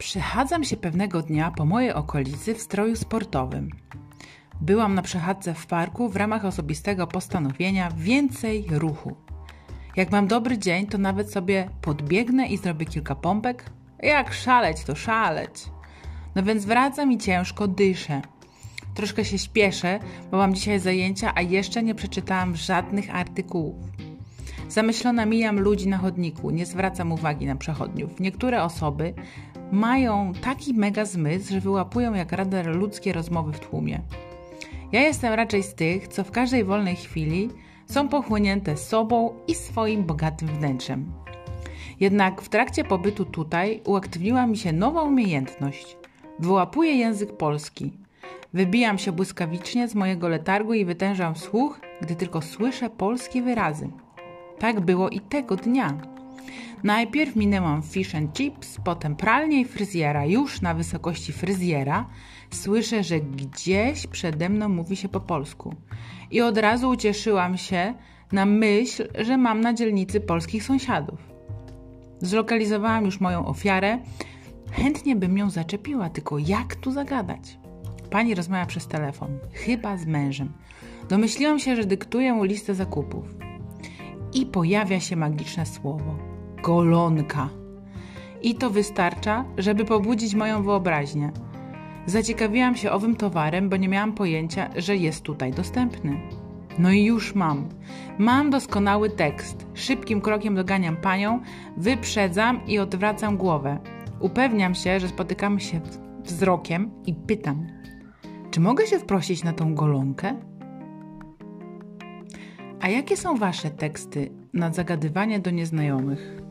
Przechadzam się pewnego dnia po mojej okolicy w stroju sportowym. Byłam na przechadzce w parku w ramach osobistego postanowienia więcej ruchu. Jak mam dobry dzień, to nawet sobie podbiegnę i zrobię kilka pompek. Jak szaleć, to szaleć. No więc wracam i ciężko dyszę. Troszkę się śpieszę, bo mam dzisiaj zajęcia, a jeszcze nie przeczytałam żadnych artykułów. Zamyślona mijam ludzi na chodniku, nie zwracam uwagi na przechodniów. Niektóre osoby mają taki mega zmysł, że wyłapują jak radar ludzkie rozmowy w tłumie. Ja jestem raczej z tych, co w każdej wolnej chwili są pochłonięte sobą i swoim bogatym wnętrzem. Jednak w trakcie pobytu tutaj uaktywniła mi się nowa umiejętność. Wyłapuję język polski. Wybijam się błyskawicznie z mojego letargu i wytężam słuch, gdy tylko słyszę polskie wyrazy. Tak było i tego dnia. Najpierw minęłam fish and chips, potem pralnię i fryzjera. Już na wysokości fryzjera słyszę, że gdzieś przede mną mówi się po polsku. I od razu ucieszyłam się na myśl, że mam na dzielnicy polskich sąsiadów. Zlokalizowałam już moją ofiarę. Chętnie bym ją zaczepiła, tylko jak tu zagadać? Pani rozmawia przez telefon, chyba z mężem. Domyśliłam się, że dyktuję mu listę zakupów. I pojawia się magiczne słowo golonka. I to wystarcza, żeby pobudzić moją wyobraźnię. Zaciekawiłam się owym towarem, bo nie miałam pojęcia, że jest tutaj dostępny. No i już mam. Mam doskonały tekst. Szybkim krokiem doganiam panią, wyprzedzam i odwracam głowę. Upewniam się, że spotykamy się wzrokiem i pytam: Czy mogę się wprosić na tą golonkę? A jakie są wasze teksty na zagadywanie do nieznajomych?